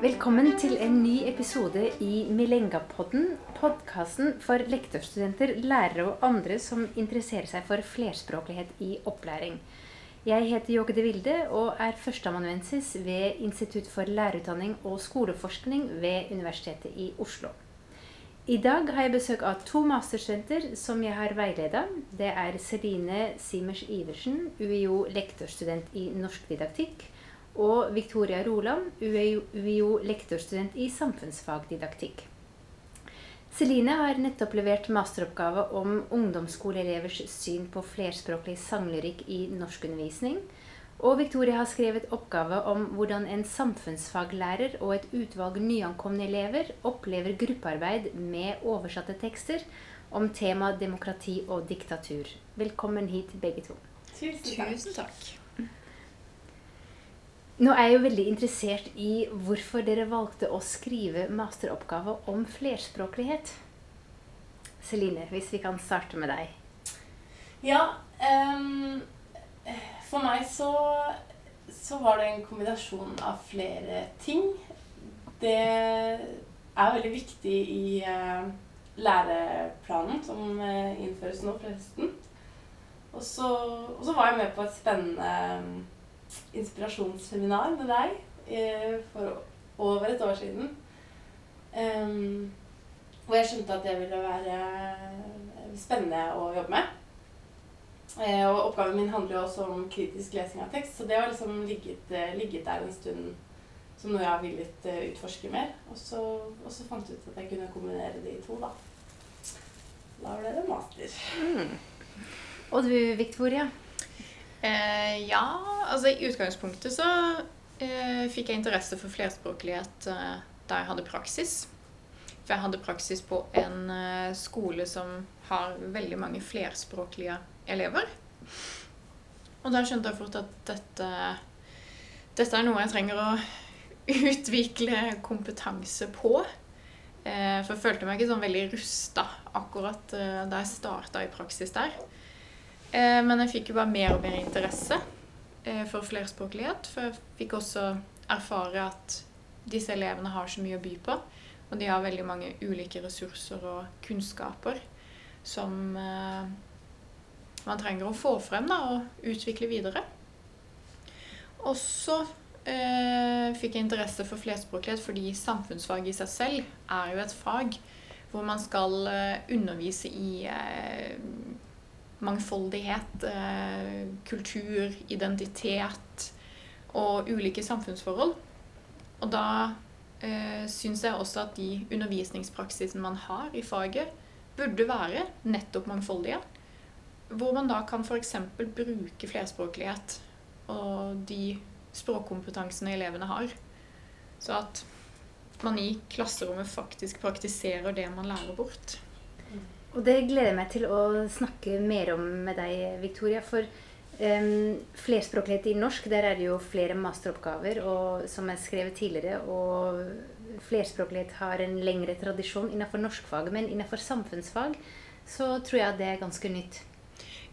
Velkommen til en ny episode i Milengapodden, podkasten for lektorstudenter, lærere og andre som interesserer seg for flerspråklighet i opplæring. Jeg heter Jåge de Vilde og er førsteamanuensis ved Institutt for lærerutdanning og skoleforskning ved Universitetet i Oslo. I dag har jeg besøk av to masterstudenter som jeg har veileda. Det er Celine Simers Iversen, UiO lektorstudent i norsk didaktikk, og Victoria Roland, UiO lektorstudent i samfunnsfagdidaktikk. Celine har nettopp levert masteroppgave om ungdomsskoleelevers syn på flerspråklig sanglyrikk i norskundervisning. Og Victoria har skrevet oppgave om hvordan en samfunnsfaglærer og et utvalg nyankomne elever opplever gruppearbeid med oversatte tekster om tema demokrati og diktatur. Velkommen hit, begge to. Tusen takk. Tusen takk. Nå er jeg jo veldig interessert i hvorfor dere valgte å skrive masteroppgave om flerspråklighet. Celine, hvis vi kan starte med deg. Ja, Um, for meg så, så var det en kombinasjon av flere ting. Det er veldig viktig i uh, læreplanen som uh, innføres nå forresten. Og så, og så var jeg med på et spennende eh, inspirasjonsseminar med deg eh, for over et år siden. Ehm, hvor jeg skjønte at det ville være spennende å jobbe med. Eh, og oppgaven min handler jo også om kritisk lesing av tekst, så det har liksom ligget, eh, ligget der en stund som noe jeg har villet utforske mer. Og så, og så fant jeg ut at jeg kunne kombinere de to, da. Da ble det master. Og du, Victoria? Eh, ja, altså i utgangspunktet så eh, fikk jeg interesse for flerspråklighet eh, da jeg hadde praksis. For jeg hadde praksis på en eh, skole som har veldig mange flerspråklige elever. Og da skjønte jeg fort at dette, dette er noe jeg trenger å utvikle kompetanse på. Eh, for jeg følte meg ikke sånn veldig rusta akkurat eh, da jeg starta i praksis der. Eh, men jeg fikk jo bare mer og mer interesse eh, for flerspråklighet. For jeg fikk også erfare at disse elevene har så mye å by på. Og de har veldig mange ulike ressurser og kunnskaper som eh, man trenger å få frem da, og utvikle videre. Og så eh, fikk jeg interesse for flerspråklighet fordi samfunnsfag i seg selv er jo et fag hvor man skal undervise i eh, mangfoldighet, eh, kultur, identitet og ulike samfunnsforhold. Og da eh, syns jeg også at de undervisningspraksisene man har i faget, burde være nettopp mangfoldige. Hvor man da kan f.eks. bruke flerspråklighet og de språkkompetansene elevene har. Så at man i klasserommet faktisk praktiserer det man lærer bort. Og det gleder jeg meg til å snakke mer om med deg, Victoria. For um, flerspråklighet i norsk, der er det jo flere masteroppgaver og, som er skrevet tidligere. Og flerspråklighet har en lengre tradisjon innenfor norskfaget. Men innenfor samfunnsfag så tror jeg det er ganske nytt.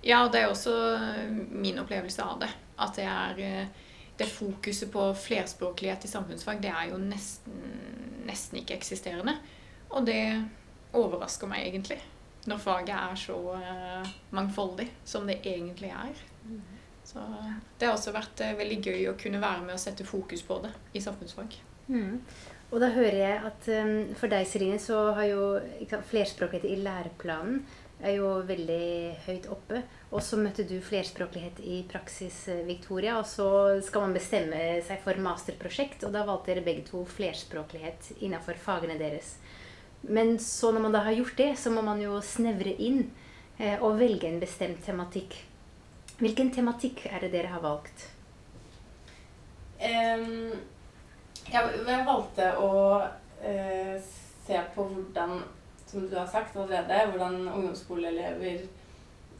Ja, det er også min opplevelse av det. At det er eh, det fokuset på flerspråklighet i samfunnsfag, det er jo nesten, nesten ikke eksisterende. Og det overrasker meg egentlig når faget er så uh, mangfoldig som det egentlig er. Så det har også vært uh, veldig gøy å kunne være med og sette fokus på det i samfunnsfag. Mm. Og da hører jeg at um, for deg, Serine, så har jo flerspråklighet i læreplanen er jo veldig høyt oppe. Og så møtte du flerspråklighet i praksis, Victoria. Og så skal man bestemme seg for masterprosjekt, og da valgte dere begge to flerspråklighet innenfor fagene deres. Men så når man da har gjort det, så må man jo snevre inn eh, og velge en bestemt tematikk. Hvilken tematikk er det dere har valgt? Um, jeg, jeg, valgte å uh, se på hvordan, som du har sagt allerede, hvordan ungdomsskoleelever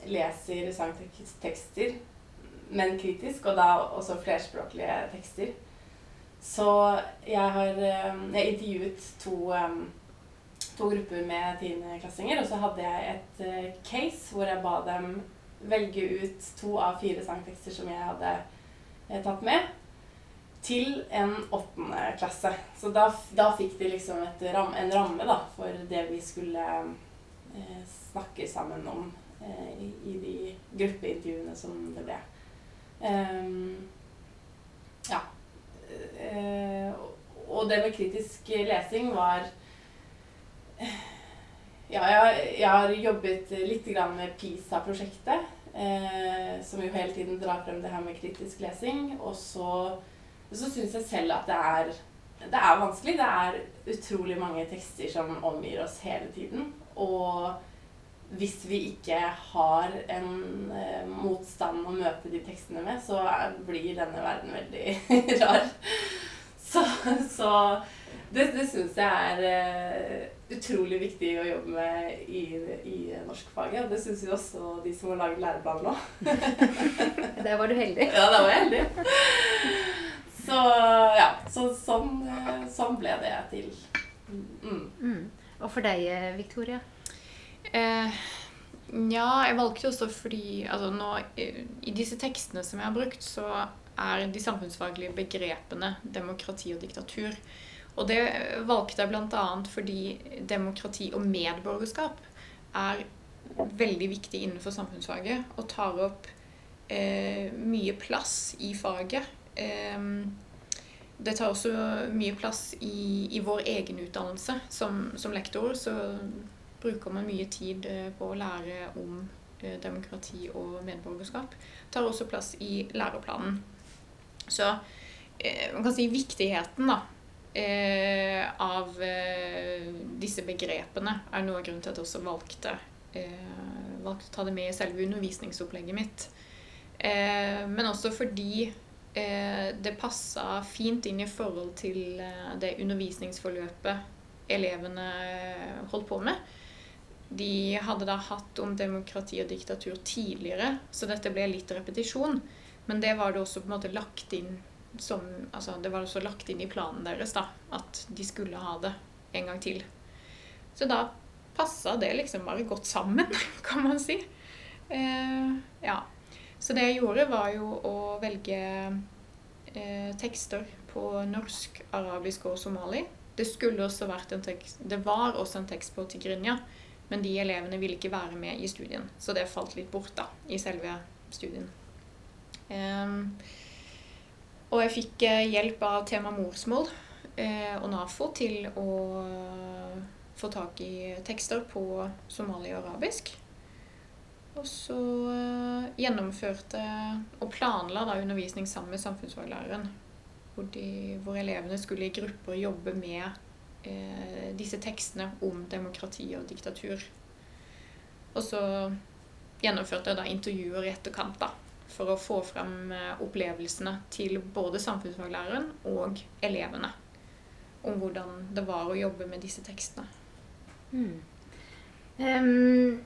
leser sangtekster, men kritisk, og da også flerspråklige tekster. Så jeg har um, jeg intervjuet to um, to grupper med tiendeklassinger. Og så hadde jeg et uh, case hvor jeg ba dem velge ut to av fire sangtekster som jeg hadde uh, tatt med, til en åttende klasse. Så da, da fikk de liksom ram, en ramme da, for det vi skulle uh, snakke sammen om i, i, de gruppeintervjuene som det ble. Um, ja. Og det med kritisk lesing var Ja, jeg, jeg har jobbet litt med PISA-prosjektet, eh, som jo hele tiden drar frem det her med kritisk lesing. Og så, så syns jeg selv at det er, det er vanskelig. Det er utrolig mange tekster som omgir oss hele tiden. Og hvis vi ikke har en eh, motstand å møte de tekstene med, så er, blir denne verden veldig rar. Så, så det, det syns jeg er eh, utrolig viktig å jobbe med i, i norskfaget. Og det syns jo også de som har laget læreplanen nå. Der var du heldig. Ja, der var jeg heldig. Så ja, så sånn, eh, sånn ble det til. Mm. Mm. Og for deg, Victoria? Eh, ja, jeg valgte også fordi altså nå, I disse tekstene som jeg har brukt, så er de samfunnsfaglige begrepene demokrati og diktatur. Og det valgte jeg bl.a. fordi demokrati og medborgerskap er veldig viktig innenfor samfunnsfaget og tar opp eh, mye plass i faget. Eh, det tar også mye plass i, i vår egen utdannelse som, som lektor. Så bruker man mye tid eh, på å lære om eh, demokrati og medborgerskap. Tar også plass i læreplanen. Så eh, man kan si viktigheten da, av disse begrepene er noe av grunnen til at jeg også valgte, valgte å ta det med i selve undervisningsopplegget mitt. Men også fordi det passa fint inn i forhold til det undervisningsforløpet elevene holdt på med. De hadde da hatt om demokrati og diktatur tidligere, så dette ble litt repetisjon. Men det var det også på en måte lagt inn som, altså det var også lagt inn i planen deres da, at de skulle ha det en gang til. Så da passa det liksom bare godt sammen, kan man si. Eh, ja. Så det jeg gjorde, var jo å velge eh, tekster på norsk, arabisk og somali. Det skulle også vært en tekst, det var også en tekst på tigrinja. Men de elevene ville ikke være med i studien, så det falt litt bort da, i selve studien. Um, og jeg fikk eh, hjelp av tema morsmål eh, og NAFO til å få tak i tekster på somali og arabisk. Og så eh, gjennomførte og planla da undervisning sammen med samfunnsfaglæreren. Hvor, de, hvor elevene skulle i grupper jobbe med eh, disse tekstene om demokrati og diktatur. Og så gjennomførte jeg da intervjuer i etterkant da, for å få frem eh, opplevelsene til både samfunnsfaglæreren og elevene. Om hvordan det var å jobbe med disse tekstene. Mm. Um,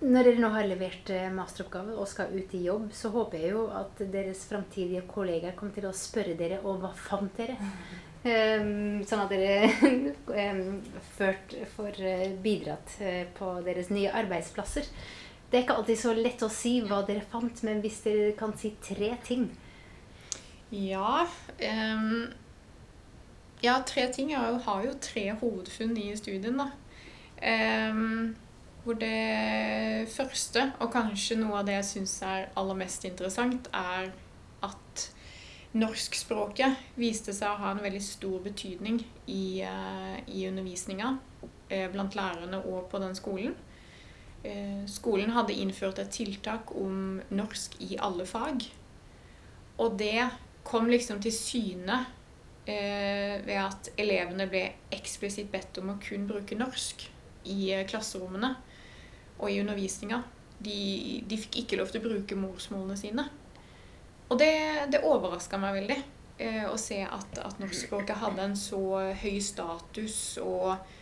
når dere nå har levert eh, masteroppgave og skal ut i jobb, så håper jeg jo at deres framtidige kollegaer kommer til å spørre dere om hva fant dere? Um, sånn at dere um, ført, får eh, bidratt på deres nye arbeidsplasser. Det er ikke alltid så lett å si hva dere fant, men hvis dere kan si tre ting Ja um, Ja, tre ting. Jeg har jo tre hovedfunn i studien, da. hvor det første, og kanskje noe av det jeg syns er aller mest interessant, er at norskspråket viste seg å ha en veldig stor betydning i, uh, i undervisninga uh, blant lærerne og på den skolen. Uh, skolen hadde innført et tiltak om norsk i alle fag. Og det kom liksom til syne ved at elevene ble eksplisitt bedt om å kun bruke norsk i klasserommene og i undervisninga. De, de fikk ikke lov til å bruke morsmålene sine. Og det, det overraska meg veldig eh, å se at, at norskspråket hadde en så høy status, og eh,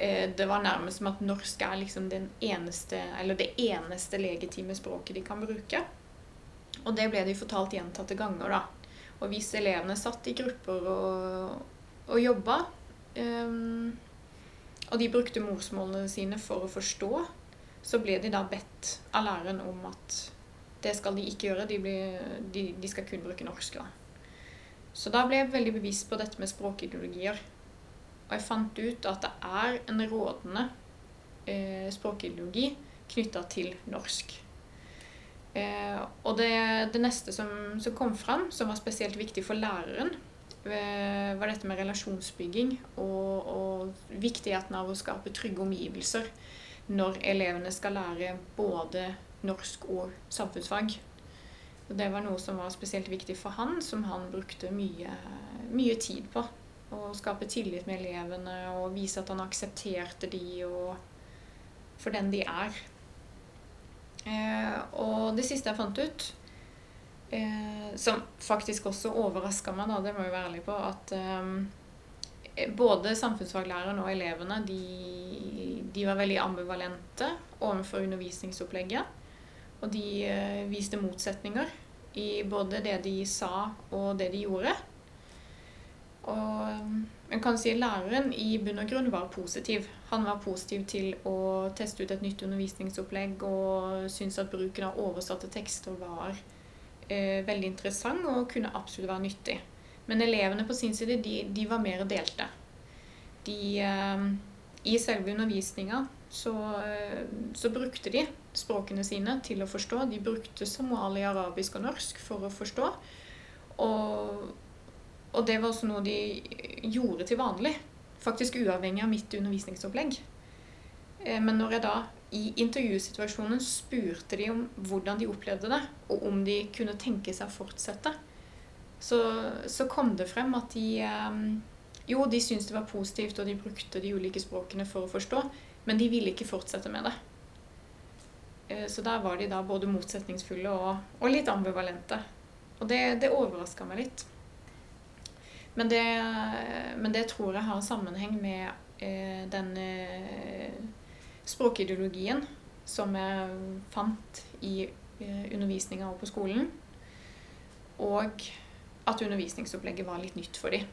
det var nærmest som at norsk er liksom eneste, det eneste legitime språket de kan bruke. Og det ble de fortalt gjentatte ganger, da. Og hvis elevene satt i grupper og, og jobba, um, og de brukte morsmålene sine for å forstå, så ble de da bedt av læreren om at det skal de ikke gjøre. De, ble, de, de skal kun bruke norsk. da. Så da ble jeg veldig bevisst på dette med språkideologier. Og jeg fant ut at det er en rådende eh, språkideologi knytta til norsk. Eh, og det, det neste som, som, kom fram, som var spesielt viktig for læreren, eh, var dette med relasjonsbygging og, og viktigheten av å skape trygge omgivelser når elevene skal lære både norsk og samfunnsfag. Og det var noe som var spesielt viktig for han, som han brukte mye, mye tid på. Å skape tillit med elevene og vise at han aksepterte de og for den de er. Eh, og det siste jeg fant ut, eh, som faktisk også overraska meg, da, det må jeg være ærlig på, at eh, både samfunnsfaglæreren og elevene de, de, var veldig ambivalente overfor undervisningsopplegget. Og de viste motsetninger i både det de sa og det de gjorde. Og en kan si læreren i bunn og grunn var positiv. Han var positiv til å teste ut et nytt undervisningsopplegg og syntes at bruken av oversatte tekster var eh, veldig interessant og kunne absolutt være nyttig. Men elevene på sin side de, de var mer delte. De, eh, I selve undervisninga så, eh, så, brukte de språkene sine til å forstå. De brukte somali, arabisk og norsk for å forstå. Og og det var også noe de gjorde til vanlig. Faktisk uavhengig av mitt undervisningsopplegg. Eh, men når jeg da i intervjusituasjonen spurte de om hvordan de opplevde det, og om de kunne tenke seg å fortsette, så, så kom det frem at de eh, Jo, de syntes det var positivt, og de brukte de ulike språkene for å forstå, men de ville ikke fortsette med det. Eh, så der var de da både motsetningsfulle og, og litt ambivalente. Og det, det overraska meg litt. Men det, men det, tror jeg har sammenheng med eh, den eh, språkideologien som jeg fant i eh, undervisninga og på skolen. Og at undervisningsopplegget var litt nytt for dem.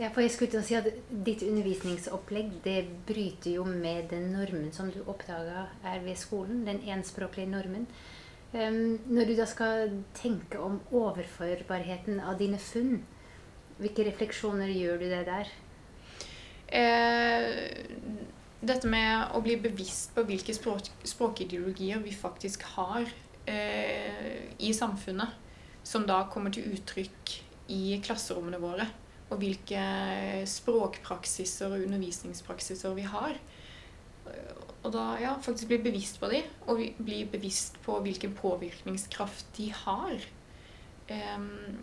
Ja, for jeg skulle til å si at Ditt undervisningsopplegg det bryter jo med den normen som du oppdaga er ved skolen. Den enspråklige normen. Um, når du da skal tenke om overførbarheten av dine funn, hvilke refleksjoner gjør du det der? Eh, dette med å bli bevisst på hvilke språk, språkideologier vi faktisk har eh, i samfunnet, som da kommer til uttrykk i klasserommene våre, og hvilke språkpraksiser og undervisningspraksiser vi har. Og da ja, faktisk bli bevisst på dem, og bli bevisst på hvilken påvirkningskraft de har. Um,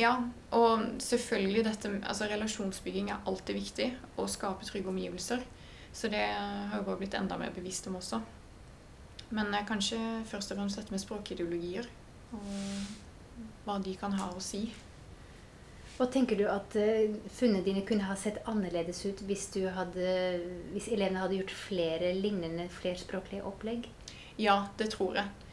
ja, og selvfølgelig dette altså Relasjonsbygging er alltid viktig. Å skape trygge omgivelser. Så det har jeg bare blitt enda mer bevisst om også. Men kanskje først og fremst dette med språkideologier. Og hva de kan ha å si. Hva tenker du at uh, funnene dine kunne ha sett annerledes ut hvis, hadde, hvis elevene hadde gjort flere lignende flerspråklige opplegg? Ja, det tror jeg.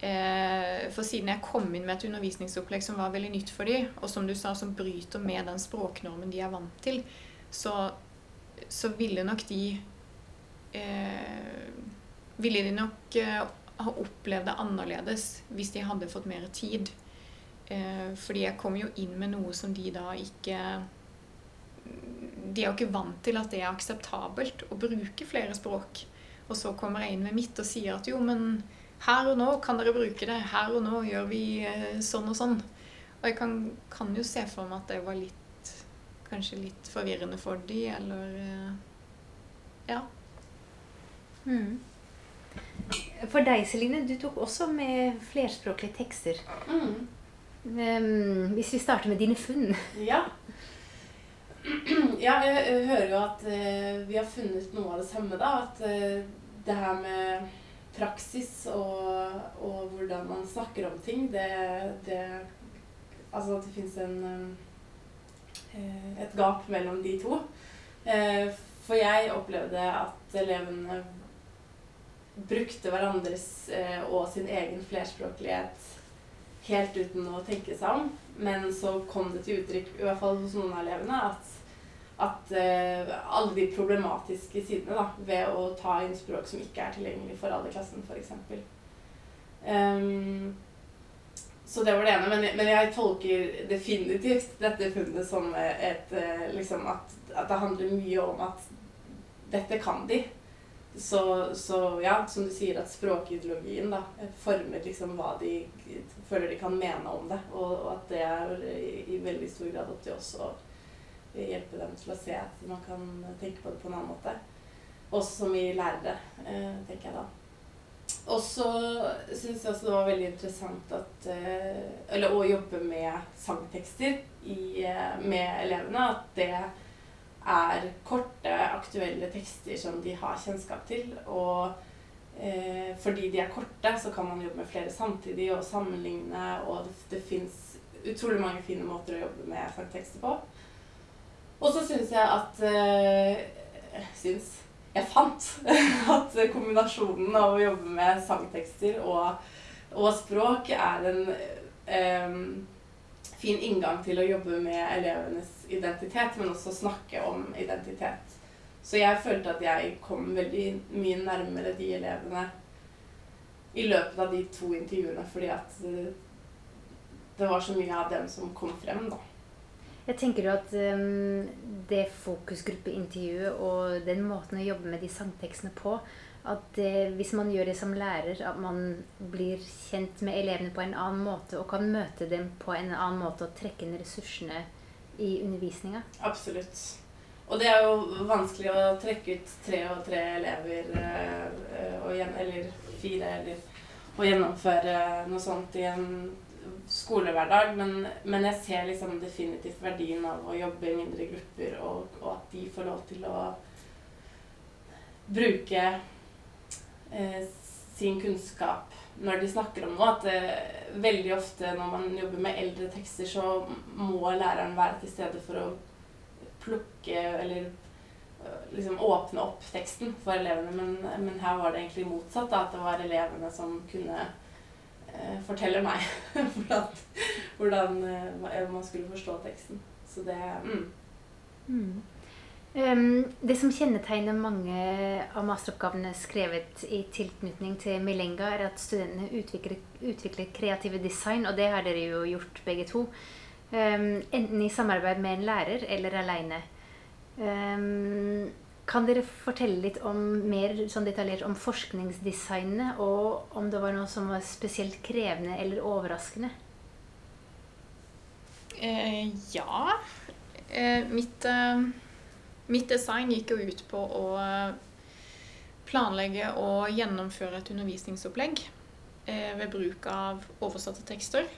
Eh, for siden jeg kom inn med et undervisningsopplegg som var veldig nytt for dem, og som du sa, som bryter med den språknormen de er vant til, så, så ville nok de eh, Ville de nok eh, ha opplevd det annerledes hvis de hadde fått mer tid. Eh, fordi jeg kom jo inn med noe som de da ikke De er jo ikke vant til at det er akseptabelt å bruke flere språk. Og så kommer jeg inn med mitt og sier at jo, men her og nå kan dere bruke det. Her og nå gjør vi eh, sånn og sånn. Og jeg kan, kan, jo se for meg at det var litt Kanskje litt forvirrende for de, eller eh, Ja. Mm. For deg, Celine, du tok også med flerspråklige tekster. Mm. Um, hvis vi starter med dine funn. Ja. ja, jeg hører jo at uh, vi har funnet noe av det samme, da. At uh, det her med praksis og, og, hvordan man snakker om ting, det, det Altså at det fins eh, et gap mellom de to. Eh, for jeg opplevde at elevene brukte hverandres eh, og sin egen flerspråklighet helt uten å tenke seg om. Men så kom det til uttrykk, i hvert fall hos noen av elevene, at at uh, alle de problematiske sidene da, ved å ta inn språk som ikke er tilgjengelig for alle i klassen, f.eks. Um, så det var det ene. Men, men, jeg tolker definitivt dette funnet som et liksom at, at, det handler mye om at dette kan de. Så, så, ja, som du sier, at språkideologien da, former liksom hva de føler de kan mene om det. Og, og at det er i, i, veldig stor grad opp til oss å hjelpe dem til å se at man kan tenke på det på en annen måte. Også som vi lærere, eh, tenker jeg da. Og så syns jeg også det var veldig interessant at eh, Eller å jobbe med sangtekster i, eh, med elevene. At det er korte, aktuelle tekster som de har kjennskap til. Og eh, fordi de er korte, så kan man jobbe med flere samtidig og sammenligne. Og det, det fins utrolig mange fine måter å jobbe med sangtekster på. Og så syns jeg at eh, Syns jeg fant at kombinasjonen av å jobbe med sangtekster og, og språk er en um, fin inngang til å jobbe med elevenes identitet, men også snakke om identitet. Så jeg følte at jeg kom veldig mye nærmere de elevene i løpet av de to intervjuene, fordi at det var så mye av dem som kom frem, da. Jeg tenker jo at um, det fokusgruppeintervjuet og den måten å jobbe med de sangtekstene på at det, hvis man gjør det som lærer, at man blir kjent med elevene på en annen måte og kan møte dem på en annen måte og trekke inn ressursene i undervisninga. Absolutt. Og det er jo vanskelig å trekke ut tre og tre elever, og, eller fire, eller og gjennomføre noe sånt i en skolehverdag, men, men, jeg ser liksom definitivt verdien av å jobbe i mindre grupper, og, og at de får lov til å bruke eh, sin kunnskap når de snakker om noe. At eh, veldig ofte når man jobber med eldre tekster, så må læreren være til stede for å plukke eller eh, liksom åpne opp teksten for elevene. Men, men her var det egentlig motsatt. Da, at det var elevene som kunne forteller meg hvordan, hvordan, eh, man skulle forstå teksten. Så det mm. Mm. Um, det som kjennetegner mange av masteroppgavene skrevet i tilknytning til Milenga, er at studentene utvikler, utvikler kreative design, og det har dere jo gjort begge to. Um, enten i samarbeid med en lærer eller aleine. Um, kan dere fortelle litt om, mer sånn detaljert om forskningsdesignene, og om det var noe som var spesielt krevende eller overraskende? Eh, ja. Eh, mitt, eh, mitt, design gikk jo ut på å planlegge og gjennomføre et undervisningsopplegg eh, ved bruk av oversatte tekster.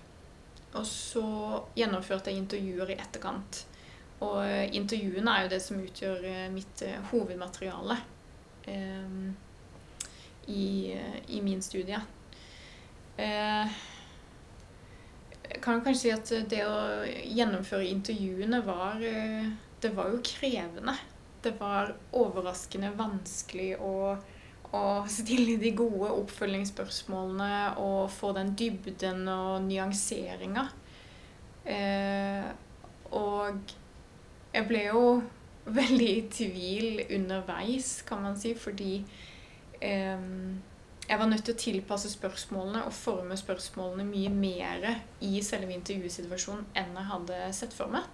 Og så gjennomførte jeg intervjuer i etterkant og eh, intervjuene er jo det som utgjør eh, mitt eh, hovedmateriale um, i, i, min studie. Uh, jeg kan kanskje si at det å gjennomføre intervjuene var Det var jo krevende. Det var overraskende vanskelig å, å stille de gode oppfølgingsspørsmålene og få den dybden og nyanseringa. Uh, og jeg ble jo veldig i tvil underveis, kan man si, fordi eh, jeg var nødt til å tilpasse spørsmålene og forme spørsmålene mye mer i selve intervjusituasjonen enn jeg hadde sett for meg.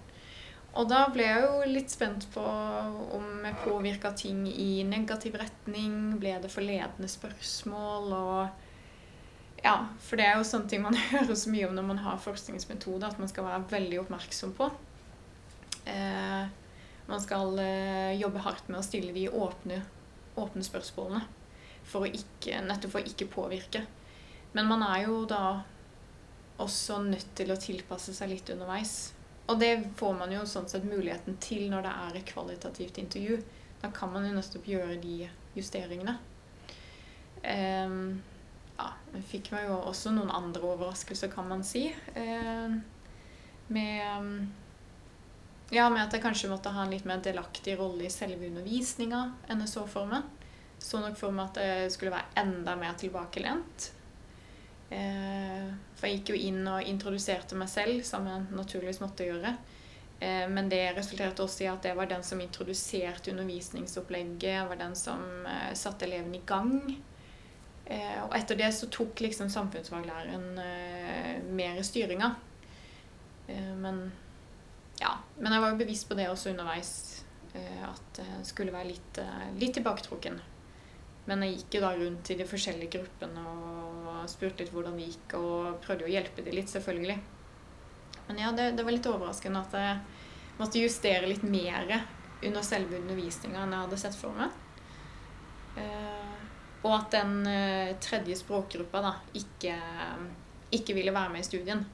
Og da ble jeg jo litt spent på om jeg påvirka ting i negativ retning. Ble det for ledende spørsmål? Og ja, for det er jo sånne ting man hører så mye om når man har forskningsmetode, at man skal være veldig oppmerksom på. Eh, man skal eh, jobbe hardt med å stille de åpne, åpne spørsmålene. For å ikke, nettopp for å ikke påvirke. Men man er jo da også nødt til å tilpasse seg litt underveis. Og det får man jo sånn sett muligheten til når det er et kvalitativt intervju. Da kan man jo nettopp gjøre de justeringene. Um, ja, fikk meg jo også noen andre overraskelser, kan man si. Um, med ja, med at jeg kanskje måtte ha en litt mer delaktig rolle i selve undervisninga enn jeg så for meg. Så nok for meg at jeg skulle være enda mer tilbakelent. Eh, for jeg gikk jo inn og introduserte meg selv, som jeg naturligvis måtte gjøre. Eh, men det resulterte også i at jeg var den som introduserte undervisningsopplegget, var den som eh, satte eleven i gang. Og etter det så tok liksom samfunnsfaglæreren mer styringa. Men ja. Men jeg var jo bevisst på det også underveis. eh, At jeg skulle være litt, eh, litt tilbaketrukken. Men jeg gikk jo da rundt i de forskjellige gruppene og spurte litt hvordan det gikk, og prøvde å hjelpe dem litt, selvfølgelig. Men ja, det, det var litt overraskende at jeg måtte justere litt mer under selve undervisninga enn jeg hadde sett for meg. Eh, og at den tredje språkgruppa da ikke, ikke ville være med i studien.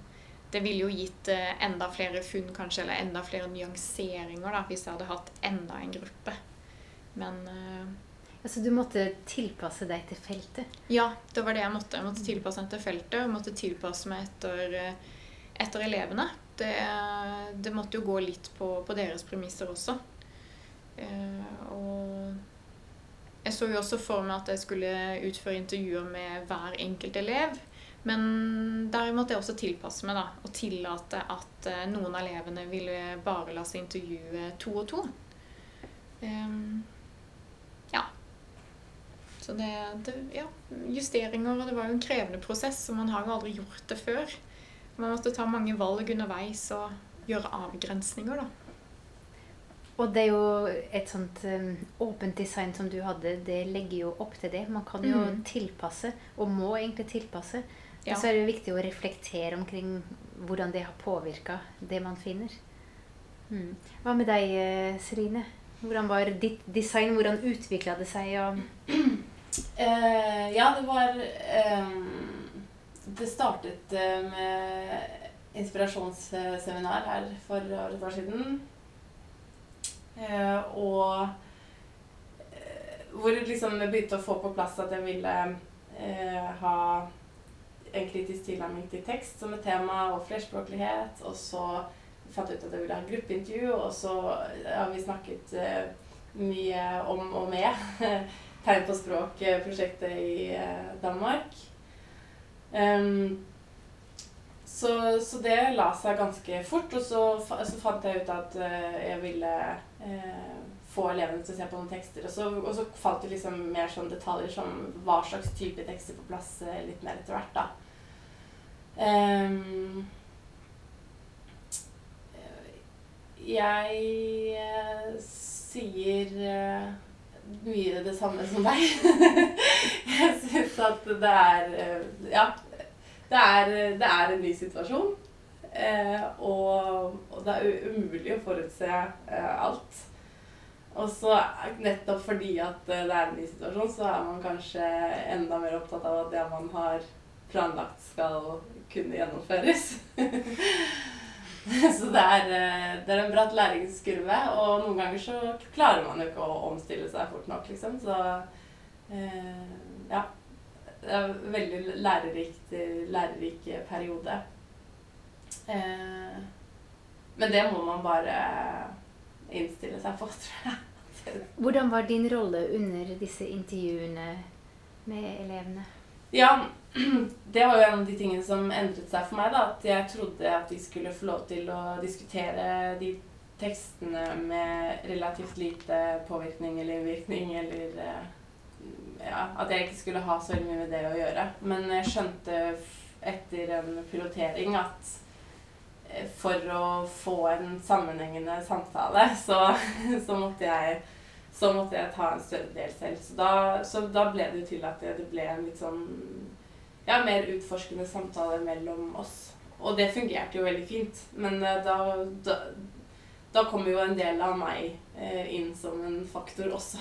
Det ville jo gitt eh, enda flere funn, kanskje, eller enda flere nyanseringer da, hvis jeg hadde hatt enda en gruppe. Men eh, Altså, du måtte tilpasse deg til feltet. ja, det var det jeg måtte. Jeg måtte tilpasse meg til feltet, og måtte tilpasse meg etter, eh, etter elevene. Det, det måtte jo gå litt på, på deres premisser også. Og jeg så jo også for meg at jeg skulle utføre intervjuer med hver enkelt elev. Men der måtte jeg også tilpasse meg da, og tillate at eh, noen av elevene ville bare la seg intervjue to og to. Um, ja. Så det, det Ja, justeringer. Og det var jo en krevende prosess, og man har jo aldri gjort det før. Man måtte ta mange valg underveis og gjøre avgrensninger, da. Og det er jo et sånt um, åpent design som du hadde, det legger jo opp til det. Man kan jo Mm. tilpasse, og må egentlig tilpasse. Og så er det viktig å reflektere omkring hvordan det har påvirka det man finner. Mm. Hva med deg, eh, Serine? Hvordan var ditt design? Hvordan utvikla det seg? Eh, ja, det var ehm, Det startet med inspirasjonsseminar her for et år siden. Og hvor liksom begynte å få på plass at jeg ville ha en kritisk tilnærming til tekst som et tema, og flerspråklighet. Og så fant jeg ut at jeg ville ha gruppeintervju, og så har vi snakket eh, mye om og med Tegn på språk-prosjektet i eh, Danmark. Um, så, så det la seg ganske fort, og så, så fant jeg ut at uh, jeg ville uh, få elevene til å se på noen tekster. Og så, og så falt det liksom mer sånn detaljer som hva slags type tekster på plass uh, litt mer etter hvert, da. Ehm, jeg sier eh, mye det samme som deg. jeg syns at det er eh, Ja. Det er, det er en ny situasjon. Eh, og, og det er umulig å forutse alt. Og så nettopp fordi at det er en ny situasjon, så er man kanskje enda mer opptatt av at det man har planlagt, skal kunne gjennomføres. så det er, eh, det er en bratt læringskurve, og noen ganger så klarer man jo ikke å omstille seg fort nok, liksom. Så eh, ja. Det er en veldig lærerikt, lærerik periode. Eh, men det må man bare innstille seg på, tror jeg. hvordan var din rolle under disse intervjuene med elevene? Ja, det var jo en av de tingene som endret seg for meg. da, At jeg trodde at de skulle få lov til å diskutere de tekstene med relativt lite påvirkning eller virkning eller eh, ja, At jeg ikke skulle ha så veldig mye med det å gjøre. Men jeg skjønte etter en pilotering at eh, for å få en sammenhengende samtale, så, så måtte jeg så måtte jeg ta en større del selv. Så da, så da ble det til at det ble en litt sånn ja, mer utforskende samtaler mellom oss. Og det fungerte jo veldig fint. Men eh, da, da, da kom jo en del av meg eh, inn som en faktor også.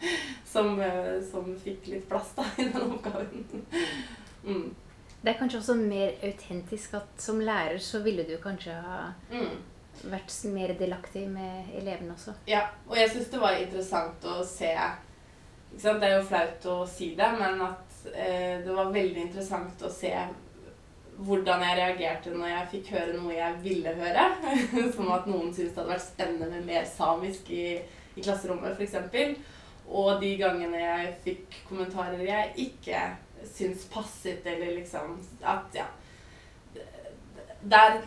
som, eh, som fikk litt plass da i den oppgaven. mm. Det er kanskje også mer autentisk at som lærer så ville du kanskje ha Mm. vært mer delaktig med elevene også. Ja, og jeg syns det var interessant å se? Det er jo flaut å si det, men at eh, det var veldig interessant å se hvordan jeg reagerte når jeg fikk høre noe jeg ville høre. Som at noen syntes det hadde vært spennende med mer samisk i, i klasserommet, f.eks. Og de gangene jeg fikk kommentarer jeg ikke syns passet, eller liksom At ja. Der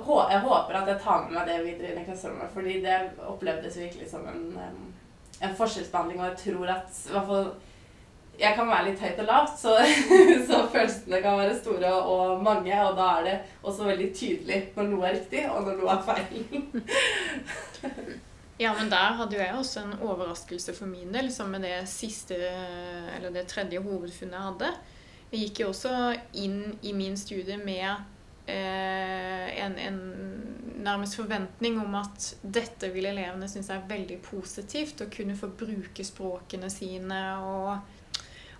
jeg håper at jeg tar med meg det videre inn i klasserommet, fordi det opplevdes virkelig som en, en forskjellsbehandling, og jeg tror at i hvert fall jeg kan være litt høyt og lavt, så, så, følelsene kan være store og mange. Og da er det også veldig tydelig når noe er riktig, og når noe er feil. ja, men der hadde jo jeg også en overraskelse for min del, som med det siste, eller det tredje hovedfunnet jeg hadde. Jeg gikk jo også inn i min studie med eh, en, en, nærmest forventning om at dette vil elevene synes er veldig positivt. Å kunne få bruke språkene sine og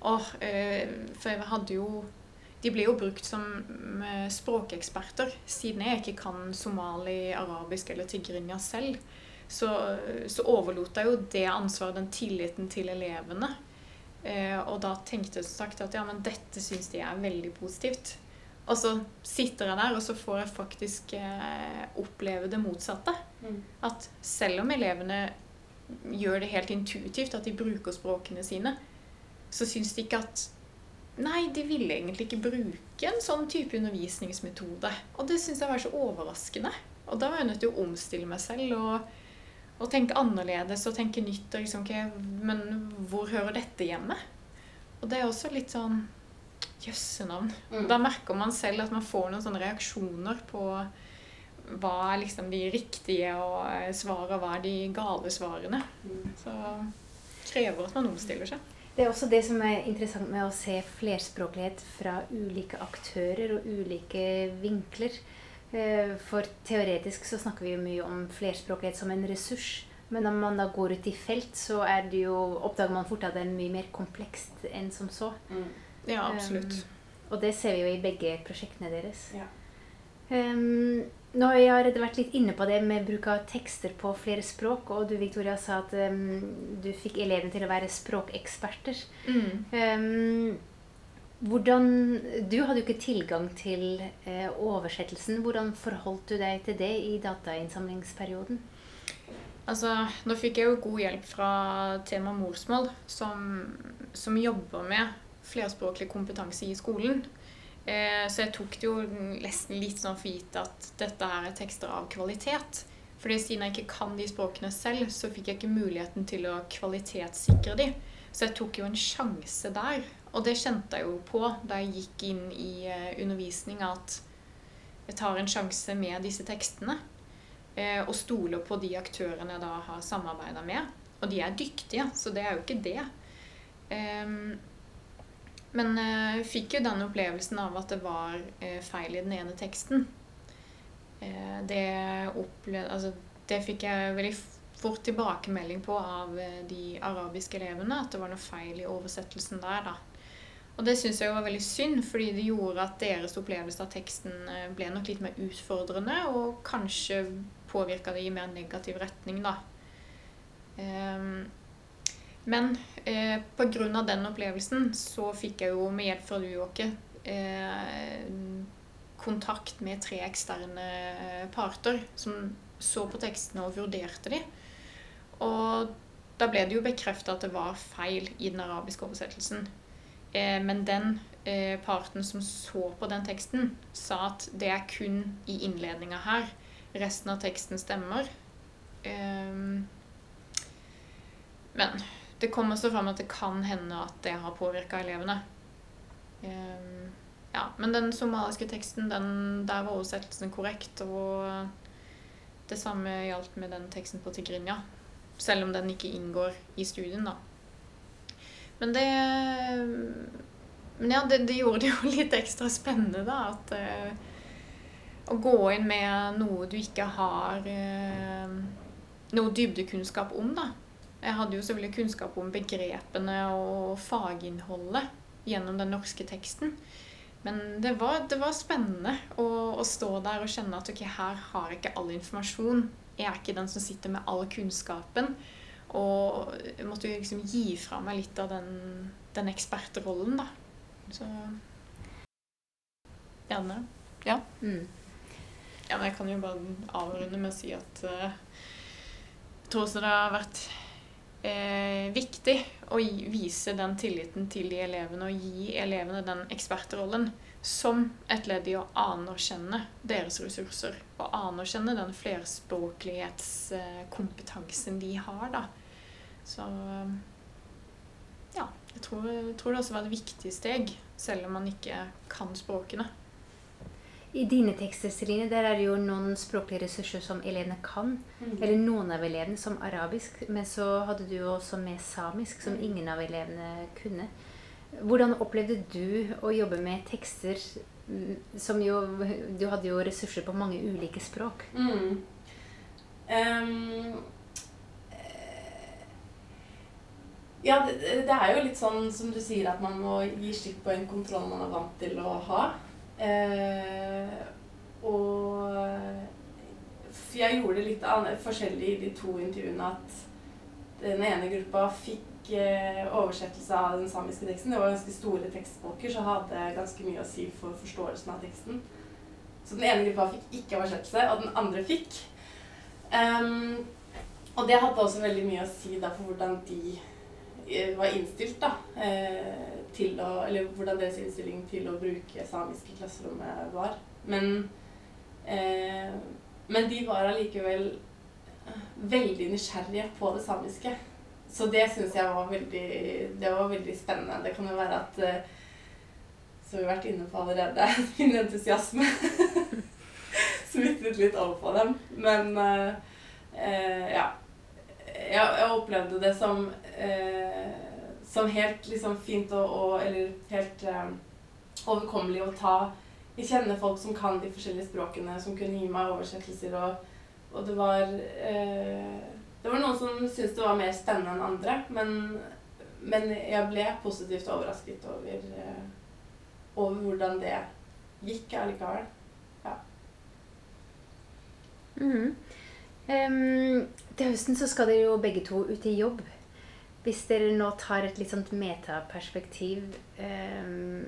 og, eh, for jeg hadde jo De ble jo brukt som eh, språkeksperter. Siden jeg ikke kan somali, arabisk eller tigrinja selv, så, så overlot jeg jo det ansvaret, den tilliten, til elevene. Eh, og da tenkte jeg som sagt at ja, men dette syns de er veldig positivt. Og så sitter jeg der, og så får jeg faktisk eh, oppleve det motsatte. Mm. At selv om elevene gjør det helt intuitivt, at de bruker språkene sine, så syns de ikke at Nei, de ville egentlig ikke bruke en sånn type undervisningsmetode. Og det syns jeg var så overraskende. Og da var jeg nødt til å omstille meg selv og, og tenke annerledes og tenke nytt. Og liksom, okay, men hvor hører dette hjemme? Og det er også litt sånn jøssenavn. Mm. Da merker man selv at man får noen sånne reaksjoner på hva er liksom de riktige svarene, og hva er de gale svarene. Mm. Så krever at man omstiller seg. Det er også det som er interessant med å se flerspråklighet fra ulike aktører og ulike vinkler. Eh, for teoretisk så snakker vi jo mye om flerspråklighet som en ressurs. Men når man da går ut i felt, så er det jo, oppdager man fort at det er mye mer komplekst enn som så. Mm. Ja, absolutt. Um, og det ser vi jo i begge prosjektene deres. Ja. Um, nå har jeg vært litt inne på det med bruk av tekster på flere språk. Og du Victoria, sa at um, du fikk elevene til å være språkeksperter. Mm. Um, hvordan, du hadde jo ikke tilgang til uh, oversettelsen. Hvordan forholdt du deg til det i datainnsamlingsperioden? Altså, nå fikk jeg jo god hjelp fra Tema morsmål, som, som jobber med flerspråklig kompetanse i skolen. Eh, så jeg tok det jo nesten litt sånn for gitt at dette her er tekster av kvalitet. Fordi siden jeg ikke kan de språkene selv, så fikk jeg ikke muligheten til å kvalitetssikre de. Så jeg tok jo en sjanse der. Og det kjente jeg jo på da jeg gikk inn i eh, undervisning, at jeg tar en sjanse med disse tekstene. Eh, og stoler på de aktørene jeg da har samarbeida med. Og de er dyktige, så det er jo ikke det. Men jeg uh, fikk jo den opplevelsen av at det var uh, feil i den ene teksten. Uh, det, opplevde, altså, det fikk jeg veldig fort tilbakemelding på av eh, de arabiske elevene. At det var noe feil i oversettelsen der. da. Og det syns jeg var veldig synd, fordi det gjorde at deres opplevelse av teksten ble nok litt mer utfordrende, og kanskje påvirka det i mer negativ retning, da. Um, men eh, pga. den opplevelsen så fikk jeg jo med hjelp fra du, Åke, eh, kontakt med tre eksterne parter som så på tekstene og vurderte de. Og da ble det jo bekrefta at det var feil i den arabiske oversettelsen. Eh, men den eh, parten som så på den teksten, sa at det er kun i innledninga her. Resten av teksten stemmer. Eh, men det kom også fram at det kan hende at det har påvirka elevene. Um, ja, men den somaliske teksten, den, der var oversettelsen korrekt. Og det samme gjaldt med den teksten på tigrinja. Selv om den ikke inngår i studien, da. Men det Men ja, det, det gjorde det jo litt ekstra spennende, da. At uh, Å gå inn med noe du ikke har uh, noe dybdekunnskap om, da. Jeg hadde jo selvfølgelig kunnskap om begrepene og faginnholdet gjennom den norske teksten. Men det var, det var spennende å, å, stå der og kjenne at ok, her har jeg ikke all informasjon. Jeg er ikke den som sitter med all kunnskapen. Og jeg måtte jo liksom gi fra meg litt av den, den ekspertrollen, da. Så Gjerne. Ja. Mm. ja. Men jeg kan jo bare avrunde med å si at uh, jeg tror også det har vært eh, viktig å vise den tilliten til de elevene og gi elevene den ekspertrollen som et ledd i å anerkjenne deres ressurser og anerkjenne den flerspråklighetskompetansen de har. da. Så ja, jeg tror, jeg tror det også var et viktig steg, selv om man ikke kan språkene. I dine tekster Celine, der er det jo noen språklige ressurser som elevene kan. Mm. Eller noen av elevene, som arabisk. Men så hadde du jo også med samisk, som Mm. ingen av elevene kunne. Hvordan opplevde du å jobbe med tekster mm, som jo Du hadde jo ressurser på mange ulike språk. Mm. Eh, ja, det, det er jo litt sånn som du sier, at man må gi slipp på en kontroll man er vant til å ha. Eh, og jeg gjorde det litt forskjellig i de to intervjuene. At den ene gruppa fikk eh, oversettelse av den samiske teksten. Det var ganske store tekstbolker, så hadde ganske mye å si for forståelsen av teksten. Så den ene gruppa fikk ikke oversettelse, og den andre fikk. Um, og det hadde også veldig mye å si for hvordan de var innstilt da, eh, til å, eller hvordan deres innstilling til å bruke samisk i klasserommet var. Men, eh, men de var allikevel veldig nysgjerrige på det samiske. Så det syns jeg var veldig, det var veldig spennende. Det kan jo være at eh, Som vi har vært inne på allerede, min entusiasme smittet litt over på dem. Men eh, eh. Jeg, jeg opplevde det som eh, som helt liksom fint og, og Eller helt eh, overkommelig å ta Jeg kjenner folk som kan de forskjellige språkene, som kunne gi meg oversettelser, og, og det var eh, Det var noen som syntes det var mer spennende enn andre, men, men jeg ble positivt overrasket over, eh, over hvordan det gikk allikevel. Mhm. Em, til høsten så skal dere jo begge to ut i jobb. Hvis dere nå tar et litt sånt metaperspektiv um,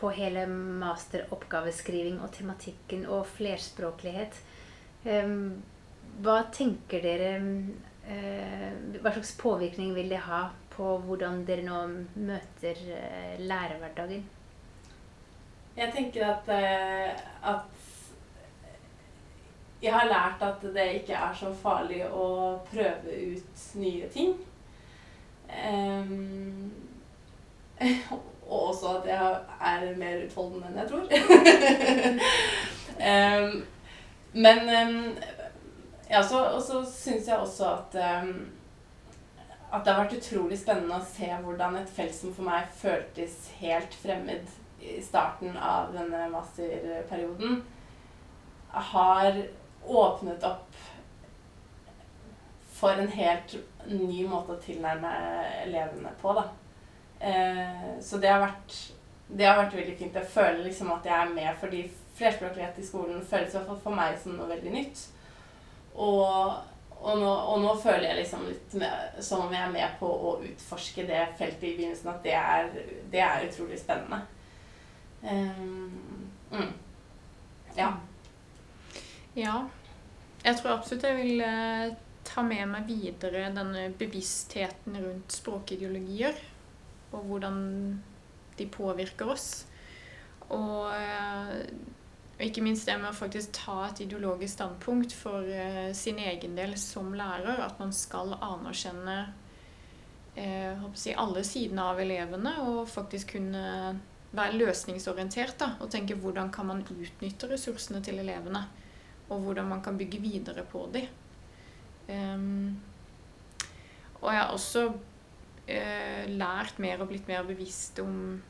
på hele masteroppgaveskriving og tematikken og flerspråklighet, um, hva tenker dere eh, Hva slags påvirkning vil det ha på hvordan dere nå møter eh, lærerhverdagen? Jeg tenker at, eh, at jeg har lært at det ikke er så farlig å prøve ut nye ting. Um, og også at jeg er mer utholdende enn jeg tror. um, men um, ja, så, og så syns jeg også at at det har vært utrolig spennende å se hvordan et felt som for meg føltes helt fremmed i starten av denne masterperioden, har åpnet opp for en helt ny måte å tilnærme elevene på, da. Eh, så det har, vært, det har vært veldig fint. Jeg føler liksom at jeg er med fordi flerspråklighet i skolen føles i hvert fall for meg som noe veldig nytt. Og, og, nå, og nå føler jeg liksom litt med, som om jeg er med på å utforske det feltet i begynnelsen, at det er, det er utrolig spennende. Um, mm. Ja. Ja. Jeg tror absolutt jeg vil eh, ta med meg videre denne bevisstheten rundt språkideologier. Og hvordan de påvirker oss. Og, eh, og ikke minst det med å faktisk ta et ideologisk standpunkt for eh, sin egen del som lærer. At man skal anerkjenne eh, jeg, alle sidene av elevene og faktisk kunne være løsningsorientert. Da, og tenke hvordan kan man utnytte ressursene til elevene og hvordan man kan bygge videre på dem. Um, og jeg har også uh, lært mer og blitt mer bevisst om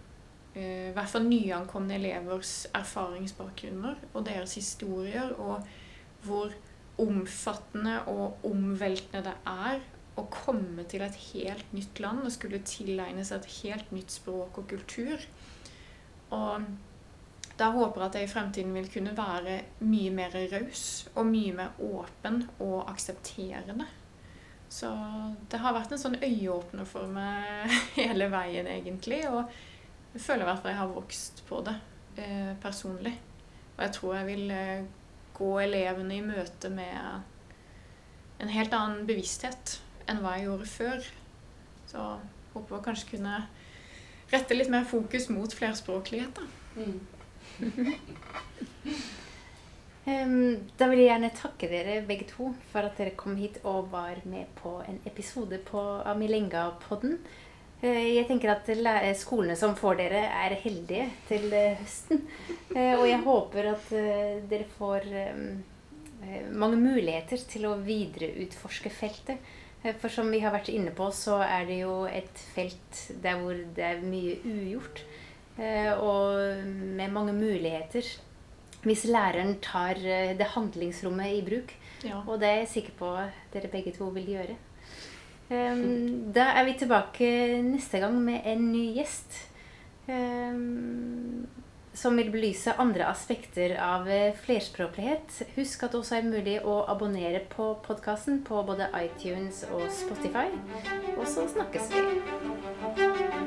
uh, i hvert fall nyankomne elevers erfaringsbakgrunner og deres historier, og hvor omfattende og omveltende det er å komme til et helt nytt land og skulle tilegne seg et helt nytt språk og kultur. Og da håper jeg at jeg i fremtiden vil kunne være mye mer raus og mye mer åpen og aksepterende. Så det har vært en sånn øyeåpner for meg hele veien, egentlig. Og jeg føler i hvert fall jeg har vokst på det eh, personlig. Og jeg tror jeg vil eh, gå elevene i møte med en helt annen bevissthet enn hva jeg gjorde før. Så håper jeg kanskje kunne rette litt mer fokus mot flerspråklighet. da. Mm. Em, Da vil jeg gjerne takke dere begge to for at dere kom hit og var med på en episode på, av Milenga-podden. Eh, jeg tenker at skolene som får dere, er heldige til høsten. Og jeg håper at dere får mange muligheter til å videreutforske feltet. For som vi har vært inne på, så er det jo et felt der hvor det er mye ugjort. Og med mange muligheter. Hvis læreren tar det handlingsrommet i bruk. Ja. Og det er jeg sikker på dere begge to vil gjøre. Um, da er vi tilbake neste gang med en ny gjest. Um, som vil belyse andre aspekter av eh, flerspråklighet. Husk at det også er mulig å abonnere på podkasten på både iTunes og Spotify. Og så snakkes vi.